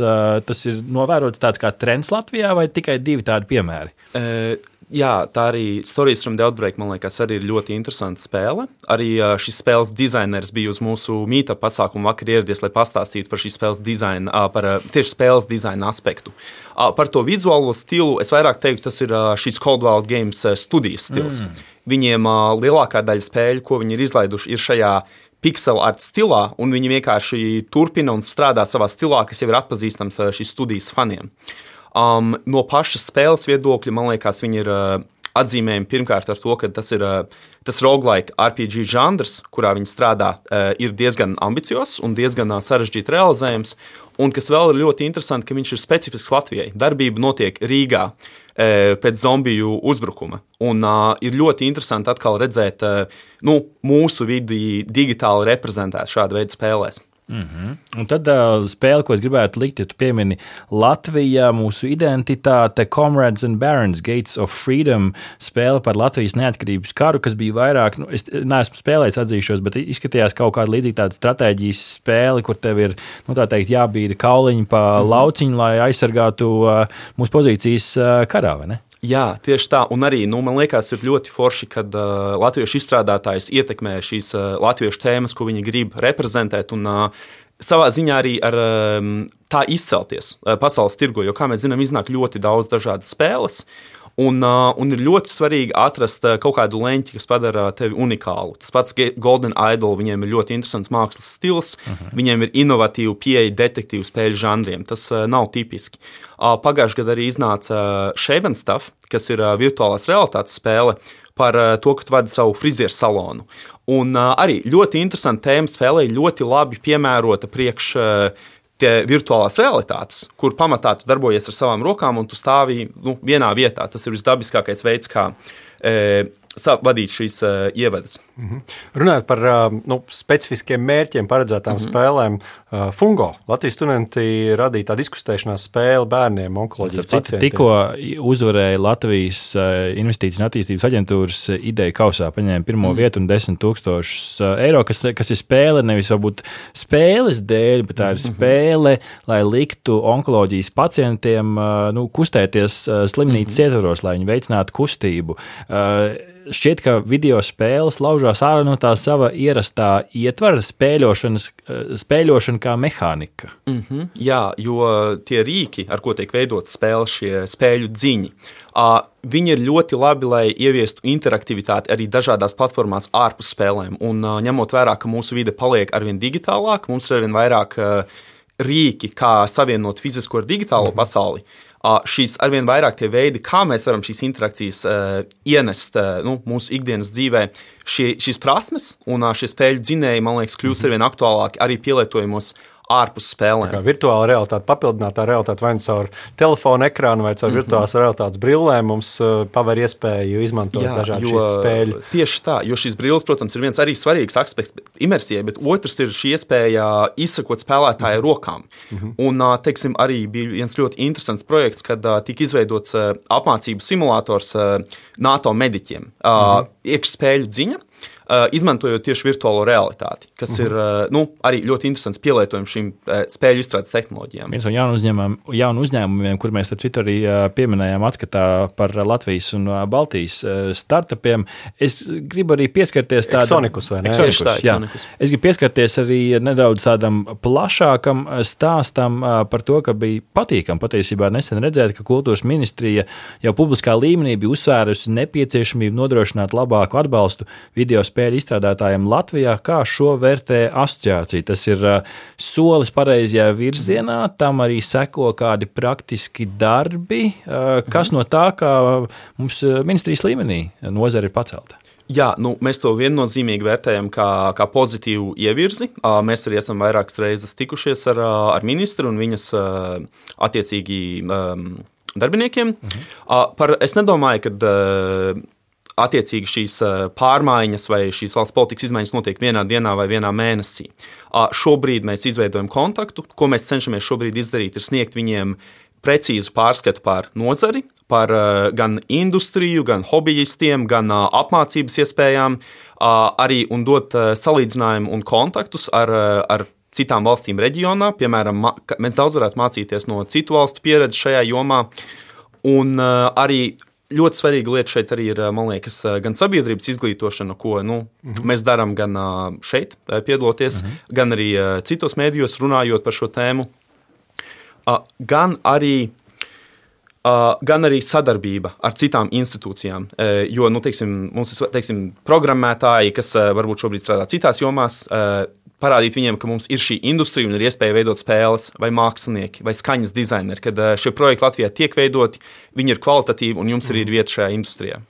D: Tas ir novērots tāds kā trends Latvijā vai tikai divi tādi piemēri?
C: Uh. Jā, tā arī Stories from the Outbreak, man liekas, arī ir ļoti interesanta spēle. Arī šis spēles dizainers bija uz mūsu mītā pasākumu vakar ieradies, lai pastāstītu par šīs spēles dizainu, par tieši spēles dizaina aspektu. Par to vizuālo stilu es vairāk teiktu, tas ir šīs Cold Wild Games studijas stils. Mm. Viņiem uh, lielākā daļa spēļu, ko viņi ir izlaiduši, ir šajā pixel art stilā, un viņi vienkārši turpina un strādā savā stilā, kas jau ir atpazīstams šīs studijas faniem. Um, no pašas spēles viedokļa, man liekas, viņi ir uh, atzīmējami pirmkārt ar to, ka tas ir uh, tas roguelike RPG žanrs, kurā viņi strādā, uh, ir diezgan ambiciozs un diezgan uh, sarežģīti realizējams. Un kas vēl ir ļoti interesanti, ka viņš ir specifisks Latvijai. Darbība notiek Rīgā uh, pēc zombiju uzbrukuma. Un uh, ir ļoti interesanti atkal redzēt uh, nu, mūsu vidi digitāli reprezentēt šādu veidu spēlēs.
D: Mm -hmm. Un tad uh, spēle, ko es gribētu likt, ja tu piemini Latvija, mūsu identitāte, Comrades and Barons, Gates of Freedom, spēle par Latvijas neatkarības karu, kas bija vairāk, nu, es neesmu spēlējis, atzīšos, bet izskatījās kaut kāda līdzīga tāda stratēģijas spēle, kur tev ir, nu, tā teikt, jābīda kauliņi pa mm -hmm. lauciņu, lai aizsargātu uh, mūsu pozīcijas uh, karā, vai ne?
C: Jā, tieši tā. Un arī nu, man liekas, ir ļoti forši, kad uh, latviešu izstrādātājs ietekmē šīs uh, latviešu tēmas, ko viņi grib reprezentēt. Un, uh, savā ziņā arī ar um, tā izcelties pasaules tirgu, jo, kā mēs zinām, iznāk ļoti daudz dažādas spēles. Uh, un ir ļoti svarīgi atrast kaut kādu leņķi, kas padara tevi unikālu. Tas pats Golden Idol, viņiem ir ļoti interesants mākslas stils, uh mhm. -huh. viņiem ir inovatīva pieeja detektīvu spēļu žanriem. Tas nav tipiski. Pagājušajā gadā arī iznāca Shaven Stuff, kas ir virtuālās realitātes spēle par to, ka tu vadi savu frizieru salonu. Un arī ļoti interesanti tēma spēlē, ļoti labi piemērota priekš tie virtuālās realitātes, kur pamatā tu darbojies ar savām rokām un tu stāvi nu, vienā vietā. Tas ir visdabiskākais veids, kā e, vadīt šīs uh, ievadas.
A: -hmm. Runājot par nu, specifiskiem mērķiem, paredzētām -hmm. spēlēm, Fungo Latvijas studenti radīja tādu diskutēšanās spēli bērniem, onkoloģijas pacientiem.
D: Tikko uzvarēja Latvijas Investīcijas un attīstības aģentūras ideja kausā, paņēma pirmo -hmm. vietu un 10 tūkstošus eiro, kas, kas ir spēle nevis varbūt spēles dēļ, bet tā ir -hmm. spēle, lai liktu onkoloģijas pacientiem nu, kustēties slimnīcas -hmm. ietvaros, lai viņi veicinātu kustību. Šķiet, ka video spēles laužās ārā no tā sava ierastā ietvara eh, spēļošana kā mehānika.
C: Mm -hmm, jā, jo tie rīki, ar ko tiek veidot spēles, šie spēļu dziņi, uh, viņi ir ļoti labi, lai ieviestu interaktivitāti arī dažādās platformās ārpus spēlēm. Un uh, ņemot vērā, ka mūsu vide paliek arvien digitālāka, mums ir arvien vairāk uh, rīki, kā savienot fizisko ar digitālo pasauli šīs arvien vairāk tie veidi, kā mēs varam šīs interakcijas uh, ienest uh, nu, mūsu ikdienas dzīvē, šie, šīs prasmes un uh, šie spēļu dzinēji, man liekas, kļūst -hmm. arvien aktuālāki arī pielietojumos ārpus
A: Kā
C: spēlēm.
A: virtuāla realitāte, papildinātā realitāte, vai nu caur telefona ekrānu, vai caur
C: Mhm.
A: virtuālās realitātes brillēm, mums uh, paver iespēju izmantot dažādas šīs spēļu.
C: Tieši tā, jo šīs brilles, protams, ir viens arī svarīgs aspekts imersijai, bet otrs ir šī iespēja izsekot spēlētāju rokām. Un, ā, teiksim, arī bija viens ļoti interesants projekts, kad ā, tika izveidots apmācību simulators NATO mediķiem. Ā, Iekšspēļu dziņa. Ā, Izmantojot tieši virtuālo realitāti, kas ir ā, nu, arī ļoti interesants pielietojums šīm ā, spēļu izstrādes tehnoloģijām.
D: Viens no jaunu uzņēmumiem, jaunu uzņēmumiem kur mēs starp citu arī ā, pieminējām, atskatā par Latvijas un Baltijas startupiem. Es gribu arī pieskarties tādam
A: Exonicus, vai.
D: Exonicus. Es gribu pieskarties arī nedaudz tādam plašākam stāstam par to, ka bija patīkami patiesībā nesen redzēt, ka kultūras ministrija jau publiskā līmenī bija uzsvērusi nepieciešamību nodrošināt labāku atbalstu video spēļu izstrādātājiem Latvijā, kā šo vērtē asociācija. Tas ir ā, solis pareizajā virzienā, tam arī seko kādi praktiski darbi. Ā, Kas no tā, kā mums ā, ministrijas līmenī nozare ir pacelta?
C: Jā, nu, mēs to viennozīmīgi vērtējam kā, kā pozitīvu ievirzi. Mēs arī esam vairākas reizes tikušies ar, ar ministru un viņas attiecīgi ām, darbiniekiem. Mhm. Par, es nedomāju, ka attiecīgi šīs ā, pārmaiņas vai šīs valsts politikas izmaiņas notiek vienā dienā vai vienā mēnesī. Šobrīd mēs izveidojam kontaktu. Ko mēs cenšamies šobrīd izdarīt, ir sniegt viņiem precīzu pārskatu par nozari, par uh, gan industriju, gan hobijistiem, gan uh, apmācības iespējām, arī un dot salīdzinājumu un kontaktus ar, ar citām valstīm reģionā. Piemēram, mēs daudz varētu mācīties no citu valstu pieredzes šajā jomā. Un arī ļoti svarīga lieta šeit arī ir, uh, man liekas, uh, gan sabiedrības izglītošana, ko nu, mm -hmm. mēs darām gan uh, šeit, uh, piedaloties, mm -hmm. gan arī uh, citos mēdījos runājot par šo tēmu. Uh, gan arī Uh, gan arī sadarbība ar citām institūcijām. Uh, jo nu, teiksim, mums ir teiksim, programmētāji, kas uh, varbūt šobrīd strādā citās jomās, uh, parādīt viņiem, ka mums ir šī industrija un ir iespēja veidot spēles, vai mākslinieki, vai skaņas dizaineri. Kad uh, šie projekti Latvijā tiek veidoti, viņi ir kvalitatīvi un jums arī ir vieta šajā industrijā.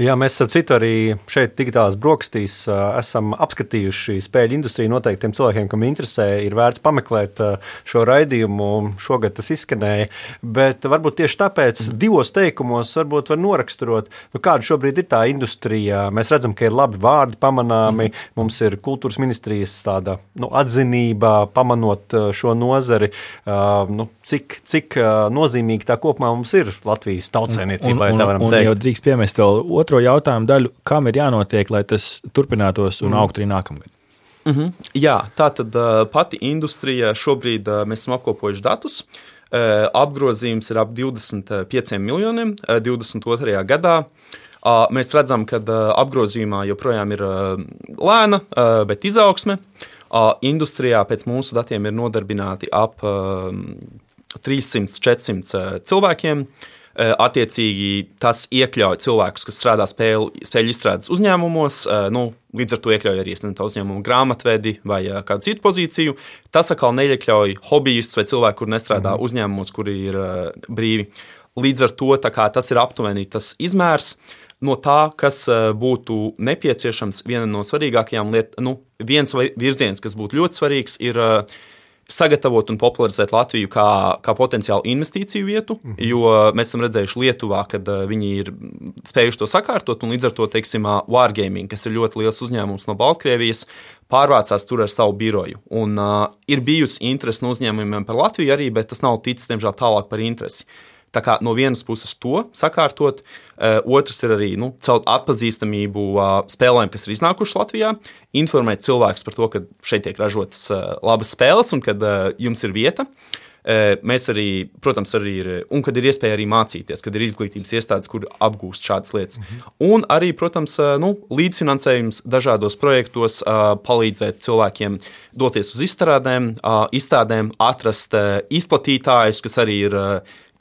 A: Jā, mēs ar citu arī šeit, digitālās brokastīs, ā, esam apskatījuši spēļu industriju. Noteikti tiem cilvēkiem, kam interesē, ir vērts pameklēt ā, šo raidījumu. Šogad tas izskanēja. Bet varbūt tieši tāpēc divos teikumos var noraksturot, nu, kāda šobrīd ir tā industrija. Mēs redzam, ka ir labi vārdi pamanāmi. Mums ir kultūras ministrijas tāda nu, atzinība, pamanot ā, šo nozari. Ā, Nu, cik, cik ā, nozīmīgi tā kopumā mums ir Latvijas tautsēniecībai,
D: un,
A: tā
D: un, un
A: teikt.
D: jau drīkst piemest vēl otro jautājumu daļu, kam ir jānotiek, lai tas turpinātos un augtu arī nākamgad.
C: Jā, tā tad pati industrija šobrīd mēs esam apkopojuši datus. Apgrozījums ir ap 25 miljoniem uh, 22. gadā. Mēs redzam, ka apgrozījumā joprojām ir lēna, bet izaugsme. Uh, industrijā pēc mūsu datiem ir nodarbināti ap uh, 300-400 cilvēkiem. Uh, Attiecīgi, tas iekļauj cilvēkus, kas strādā spēļu, spēļu izstrādes uzņēmumos. uh, Nu, līdz ar to iekļauj arī uzņēmuma grāmatvedi vai uh, kādu citu pozīciju. Tas atkal neiekļauj hobijistus vai cilvēku, kur nestrādā mm. uzņēmumos, kuri ir uh, brīvi. Līdz ar to tas ir aptuveni tas izmērs. No tā, kas uh, būtu nepieciešams, viena no svarīgākajām lietām, nu, viens virziens, kas būtu ļoti svarīgs, ir uh, sagatavot un popularizēt Latviju kā, kā potenciālu investīciju vietu, mm -hmm. jo mēs esam redzējuši Lietuvā, kad uh, viņi ir spējuši to sakārtot, un līdz ar to, teiksim, uh, Wargaming, kas ir ļoti liels uzņēmums no Baltkrievijas, pārvācās tur ar savu biroju. Un uh, ir bijusi interese no uzņēmumiem par Latviju arī, bet tas nav ticis, diemžēl, tālāk par interesi. Tā kā no vienas puses to sakārtot, uh, otrs ir arī nu, caur atpazīstamību spēlēm, kas ir iznākušas Latvijā, informēt cilvēkus par to, ka šeit tiek ražotas labas spēles un ka jums ir vieta. Mēs arī, protams, arī ir, un kad ir iespēja arī mācīties, kad ir izglītības iestādes, kur apgūst šādas lietas. Mhm. Un arī, protams, nu, līdzfinansējums dažādos projektos palīdzēt cilvēkiem doties uz izstrādēm, izstādēm, atrast izplatītājus, kas arī ir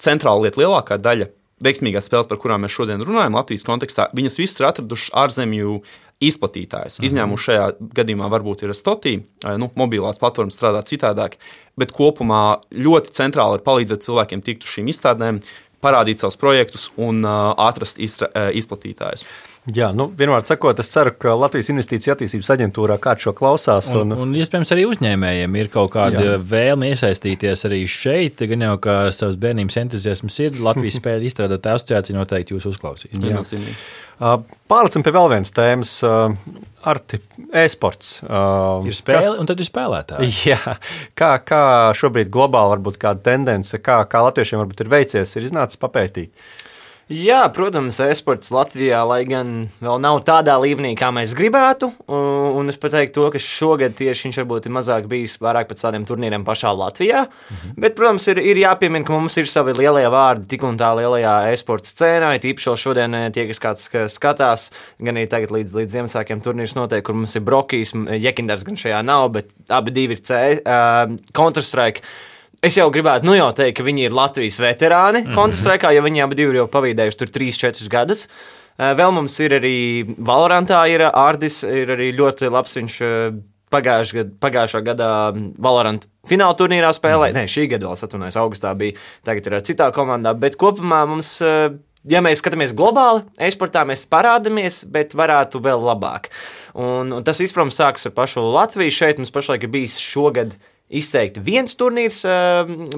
C: centrāla lieta, lielākā daļa veiksmīgās spēles, par kurām mēs šodien runājam, Latvijas kontekstā, viņas visas ir atradušas ārzemju izplatītājus. Mhm. Izņēmums šajā gadījumā varbūt ir Stotī, nu, mobilās platformas strādā citādāk, bet kopumā ļoti centrāli ir palīdzēt cilvēkiem tikt uz šīm izstādēm, parādīt savus projektus un atrast iztra, izplatītājus.
A: Jā, nu, vienmēr sakot, es ceru, ka Latvijas Investīcija attīstības aģentūrā kāds šo klausās.
D: Un, un, iespējams, arī uzņēmējiem ir kaut kāda
A: Jā.
D: vēlme iesaistīties arī šeit. Gan jau kā savs bērnības entuziasms ir, Latvijas spēļu izstrādātāja asociācija noteikti jūs uzklausīs.
C: Viennozīmīgi.
A: Uh, Pārlecam pie vēl vienas tēmas, uh, Arti, e-sports. Uh,
D: Ir spēle, un tad ir spēlētāji.
A: Jā, kā, kā šobrīd globāli varbūt kāda tendence, kā, kā latviešiem varbūt ir veicies, ir iznācis papētīt.
B: Jā, protams, e-sports Latvijā, lai gan vēl nav tādā līmenī, kā mēs gribētu. Un, es pat teiktu, to, ka šogad tieši viņš varbūt ir mazāk bijis vairāk pēc tādiem turnīriem pašā Latvijā. Mhm. Bet, protams, ir, ir jāpiemina, ka mums ir savi lielie vārdi tik un tā lielajā e-sports scēnā. Tīpaši šodien eh, tie, kas kāds skatās, gan arī tagad līdz, līdz Ziemassvētkiem turnīrs notiek, kur mums ir Brokijs, Jekinders gan šajā nav, bet abi divi ir C, uh, Counter-Strike. Es jau gribētu, nu jau teikt, ka viņi ir Latvijas veterāni mm -hmm. kontrastrēkā, jo viņi abi ir jau pavīdējuši tur 3-4 gadus. Vēl mums ir arī Valorantā, ir Ārdis, ir arī ļoti labs. Viņš pagājušā gada, pagājušā gadā Valorant fināla turnīrā spēlēja. Mm. Nē, šī gada vēl atvainojos, augustā bija. Tagad ir ar citā komandā, bet kopumā mums. Ja mēs skatāmies globāli, e-sportā mēs parādāmies, bet varētu vēl labāk. Un, un tas, protams, sākas ar pašu Latviju. Šeit mums pašlaik ir bijis šogad izteikti viens turnīrs,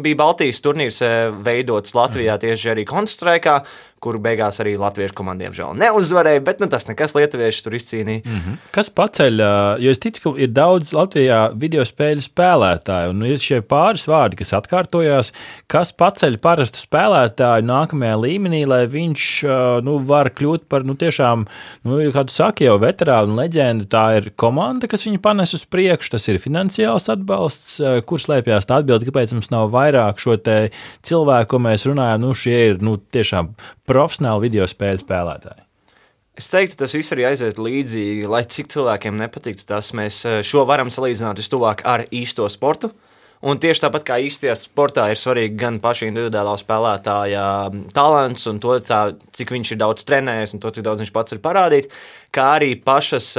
B: bija Baltijas turnīrs veidots Latvijā tieši arī Konstraikā, kuru beigās arī latviešu komandiem žēl neuzvarēja, bet nu, tas nekas lietuvieši tur izcīnīja. Mm -hmm.
D: Kas paceļ, jo es ticu, ka ir daudz Latvijā video spēļu spēlētāju, un ir šie pāris vārdi, kas atkārtojās, kas paceļ parastu spēlētāju nākamajā līmenī, lai viņš nu, var kļūt par nu, tiešām, nu, kā tu saki, jau veterānu leģendu. Tā ir komanda, kas viņu panes uz priekšu, tas ir finansiāls atbalsts, kur slēpjas tā atbilde, kāpēc mums nav vairāk šo cilvēku, ko mēs runājam. Nu, šie ir nu, tiešām profesionāli video spēļu spēlētāji.
B: Es teiktu, tas viss arī aiziet līdzi, lai cik cilvēkiem nepatiktu tas. Mēs šo varam salīdzināt vistuvāk ar īsto sportu. Un tieši tāpat kā īstajā sportā ir svarīgi gan paša individuālā spēlētāja talants un to, tā, cik viņš ir daudz trenējies un to, cik daudz viņš pats ir parādījis, kā arī pašas,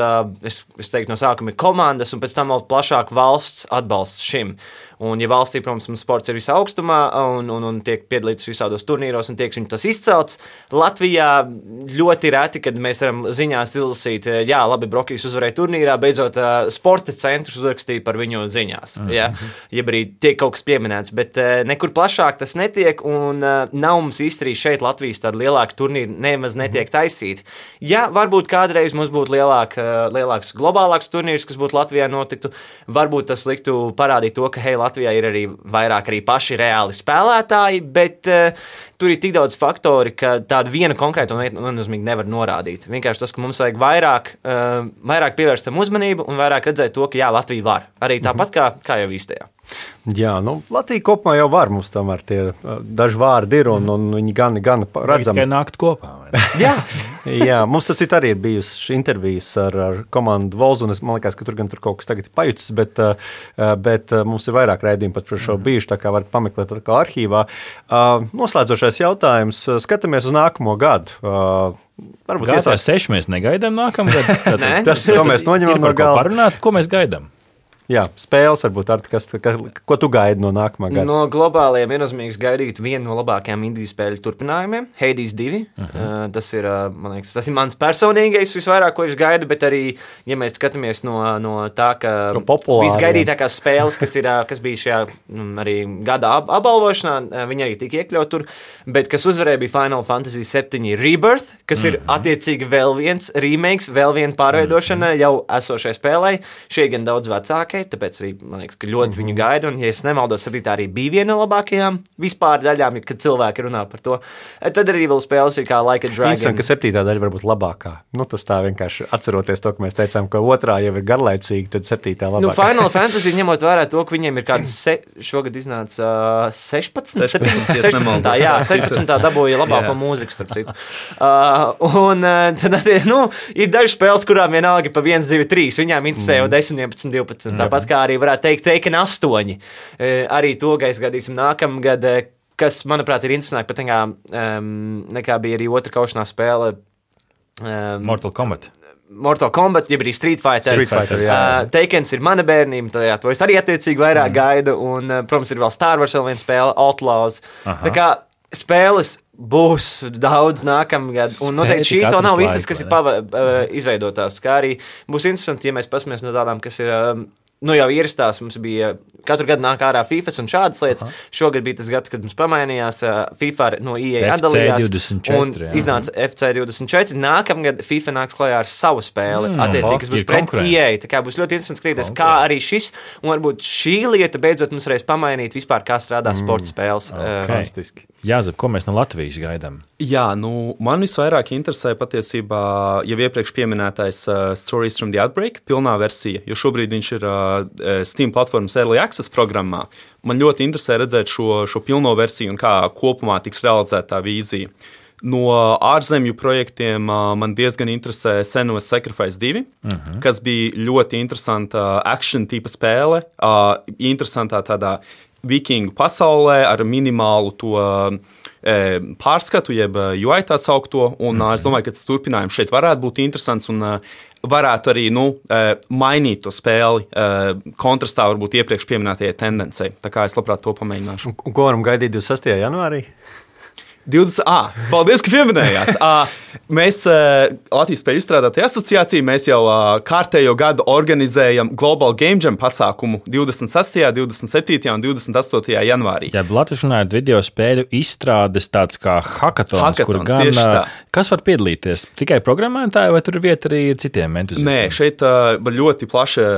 B: es, es teiktu, no sākuma ir komandas un pēc tam vēl plašāk valsts atbalsts šim. Un, ja valstī, protams, sports ir visaugstumā un, un, un tiek piedalīts visādos turnīros un tiek tas izcelts, Latvijā ļoti reti, kad mēs varam ziņās izlasīt, jā, labi, Brokīs uzvarēja turnīrā, beidzot sporta centrs uzrakstīja par viņu ziņās. Mm -hmm. Ja, ja arī tiek kaut kas pieminēts, bet nekur plašāk tas netiek un nav mums īstenībā šeit Latvijas tāda lielāka turnīra nemaz netiek
A: Mhm.
B: taisīta. Ja varbūt kādreiz mums būtu lielāk, lielāks globālāks turnīrs, kas būtu Latvijā notiktu, varbūt tas liktu parādīt to, ka hei, Latvijā ir arī vairāk arī paši reāli spēlētāji, bet uh, tur ir tik daudz faktori, ka tādu vienu konkrētu nozīmīgi nevar norādīt. Vienkārši tas, ka mums vajag vairāk, uh, vairāk pievērst tam uzmanību un vairāk redzēt to, ka jā, Latvija var. Arī tāpat kā, kā jau īstajā.
A: Jā, nu, Latvija kopumā jau var. Mums tomēr tie daži vārdi ir, un, un viņi gan, gan redzami.
D: Tikai nākt kopā.
B: Jā,
A: Jā, mums ar citu arī ir bijusi intervijas ar, ar komandu Volzu. un Es man liekas, ka tur gan tur kaut kas tagad ir pajutis, bet, bet mums ir vairāk raidījumu pat par šo bijuši. Tā kā varat pameklēt atkal arhīvā. Noslēdzošais jautājums. Skatāmies uz nākamo gadu. Varbūt
D: GTA
A: iesāk,
D: 6 mēs negaidām nākamgad. Tad-
B: Nē.
A: tas, to mēs
D: Ir
A: noņemam no
D: ko
A: galda.
D: parunāt, ko mēs gaidām.
A: Jā, spēles varbūt ar kas, kas, ko tu gaidi no nākamā gada.
B: No globāliem viennozīmīgi gaidīt vienu no labākajiem indiju spēļu turpinājumiem, Hades 2. Uh -huh. uh, tas, ir, uh, man liekas, tas ir mans personīgais visvairāk, ko es gaidu, bet arī, ja mēs skatāmies no, no tā, ka
A: No populāriem.
B: visgaidītākās spēles, kas, ir, uh, kas bija šajā mm, arī gada ap apbalvošanā, uh, viņi arī tika iekļaut tur, bet kas uzvarēja bija Final Fantasy 7 Rebirth, kas ir attiecīgi vēl viens remakes, vēl viena pārveidošana jau esošai spēlei. Šie gan daudz vecākie, tāpēc arī man liekas, ka ļoti viņu gaida. Un, ja es nemaldos, arī tā arī bija viena no labākajām vispār daļām, kad cilvēki runā par to. E, Tad arī vēl spēles ir kā Like a Dragon.
A: Interesanti, ka septītā daļa var būt labākā. Nu, tas tā vienkārši atceroties to, ka mēs teicām, ka otrā jau ir garlaicīga, tad septītā labākā.
B: Nu, Final Fantasy ņemot vērā to, ka viņiem ir kāds se, šogad iznāca uh, 16,
C: 16,
B: 17,
C: ja
B: 16,
C: nemaldos.
B: jā, 16. dabūja labāko mūziku, starp citu. Uh, un uh, tad nu, ir dažas spēles, kurām vienalga pa 1, 2, 3. Viņām interesē jau 10, 11, 12. Tāpat kā arī varētu teikt, Teiken 8. Uh, arī to gaisa gadīsim nākamgad. Uh, kas, manuprāt, ir interesantāk pat nekā, um, nekā bija arī otra kaušanā spēle. Um,
D: Mortal Kombat.
B: Mortal Kombat, jeb arī Street Fighter.
A: Street Fighter, jā.
B: Uh, Teikens ir mana bērnība, tad jā, to es arī attiecīgi vairāk mm. gaidu. Un, uh, protams, ir vēl Star Wars, vēl viena spēle, Outlaws. Aha. Tā kā spēles būs daudz nākamgad. Un noteikti šīs vēl nav visas, kas ir pava, uh, izveidotās. Kā arī būs interesanti, ja mēs paskatāmies no tādām, kas ir. Uh, Nu, jau ierastās mums bija katru gadu nāk ārā FIFA un šādas lietas. Aha. Šogad bija tas gads, kad mums pamainījās. uh, FIFA no IE
D: FC
B: atdalījās.
D: 24,
B: un
D: jā.
B: iznāca FC24. Nākamgad FIFA nāks klajā ar savu spēli.
D: Mm,
B: Attiecīgi, kas būs
D: ir
B: pret
D: konkurenti.
B: IE. Tā kā būs ļoti interesanti skatīties, kā arī šis. Un varbūt šī lieta beidzot mums reiz pamainīt vispār, kā strādā mm. sporta spēles. uh,
D: Okay.
A: Fantastiski.
D: Jāzep, ko mēs no Latvijas gaidām?
C: Jā, nu, man visvairāk interesē patiesībā jau iepriekš minētais uh, Stories from the Outbreak, pilnā versija, jo šobrīd viņš ir uh, Steam platformas Early Access programmā. Man ļoti interesē redzēt šo, šo pilno versiju un kā kopumā tiks realizēta tā vīzija. No ārzemju projektiem uh, man diezgan interesē Senos Sacrifice 2, uh -huh. kas bija ļoti interesanta action tipa spēle, uh, interesantā tādā vikingu pasaulē ar minimālu to e, pārskatu, jeb eh, UI tā saukto. Un, mm -hmm. Es domāju, ka tas turpinājums šeit varētu būt interesants un e, varētu arī nu, e, mainīt to spēli e, kontrastā varbūt iepriekš minētajai tendencei. Tā kā es labprāt to pamēģināšu.
A: Un ko varam gaidīt 26. janvārī?
C: 20. Ah, paldies, ka pieminējāt. Ah, mēs, eh, Latvijas Spēļu izstrādātāja asociācija, mēs jau ah, kārtējo gadu organizējam Global Game Jam pasākumu 26., 27. un 28. janvārī.
D: Ja Latvijas runājot, video spēļu izstrādes tāds kā hackathons,
C: Hackathons,
D: kur gan
C: tieši tā.
D: kas var piedalīties? Tikai programmētāji, vai tur ir vieta arī citiem entuziastiem?
C: Nē, šeit var ļoti plaši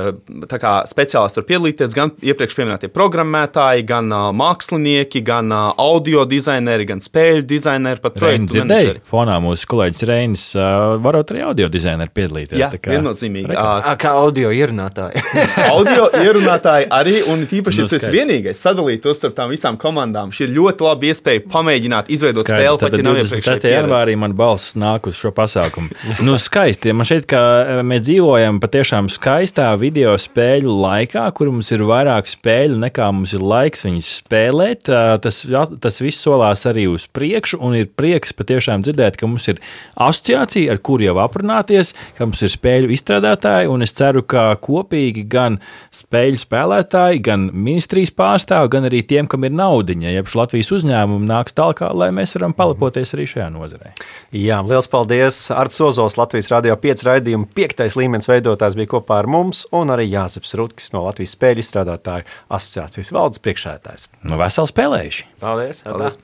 C: speciālisti var piedalīties. Gan iepriekš minētie programmētāji, gan uh, mākslinieki, gan uh, audio dizaineri, gan spēļu dizaineri, pat
D: Reini
C: projektu menedžeri.
D: fonā mūsu kolēģis Reinis, ā, varot arī audio dizaineru piedalīties.
C: Jā,
D: tā kā-
C: viennozīmīgi. Uh,
B: Kā audio ierunātāji.
C: audio ierunātāji arī, un tīpaši,
D: Nu,
C: ja esi
D: skaisti.
C: vienīgais, sadalīt to starp tām visām komandām. Šī ir ļoti laba iespēja pamēģināt izveidot
D: Skaidrs,
C: spēli, pat ja nav
D: 26.
C: pieredze.
D: janvārī man balss nāk uz šo pasākumu. nu, skaisti. Man šķiet, ka mēs dzīvojam patiešām skaistā video spēļu laikā, kur mums ir vairāk spēļu nekā mums ir laiks viņas spēlēt. Tas, tas viss solās arī uz priekšu, un ir prieks patiešām dzirdēt, ka mums ir asociācija, ar kuru jau aprunāties, ka mums ir spēļu izstrādātāji, un es ceru, ka kopīgi gan spēļu spēlētāji, gan ministrijas pārstāvi, gan arī tiem, kam ir naudiņa, jeb Latvijas uzņēmumi nāks tālāk, lai mēs varam palapoties arī šajā nozarē.
A: Jā, liels paldies! Arts Ozols, Latvijas Rādio 5 raidījuma piektais līmenis veidotājs bija kopā ar mums, un arī Jāzeps Rutkis no Latvijas spēļu izstrādātāju asociācijas valdes priekšētājs.
D: Nu, veseli spēlējuši!
B: Paldies!
C: Paldies.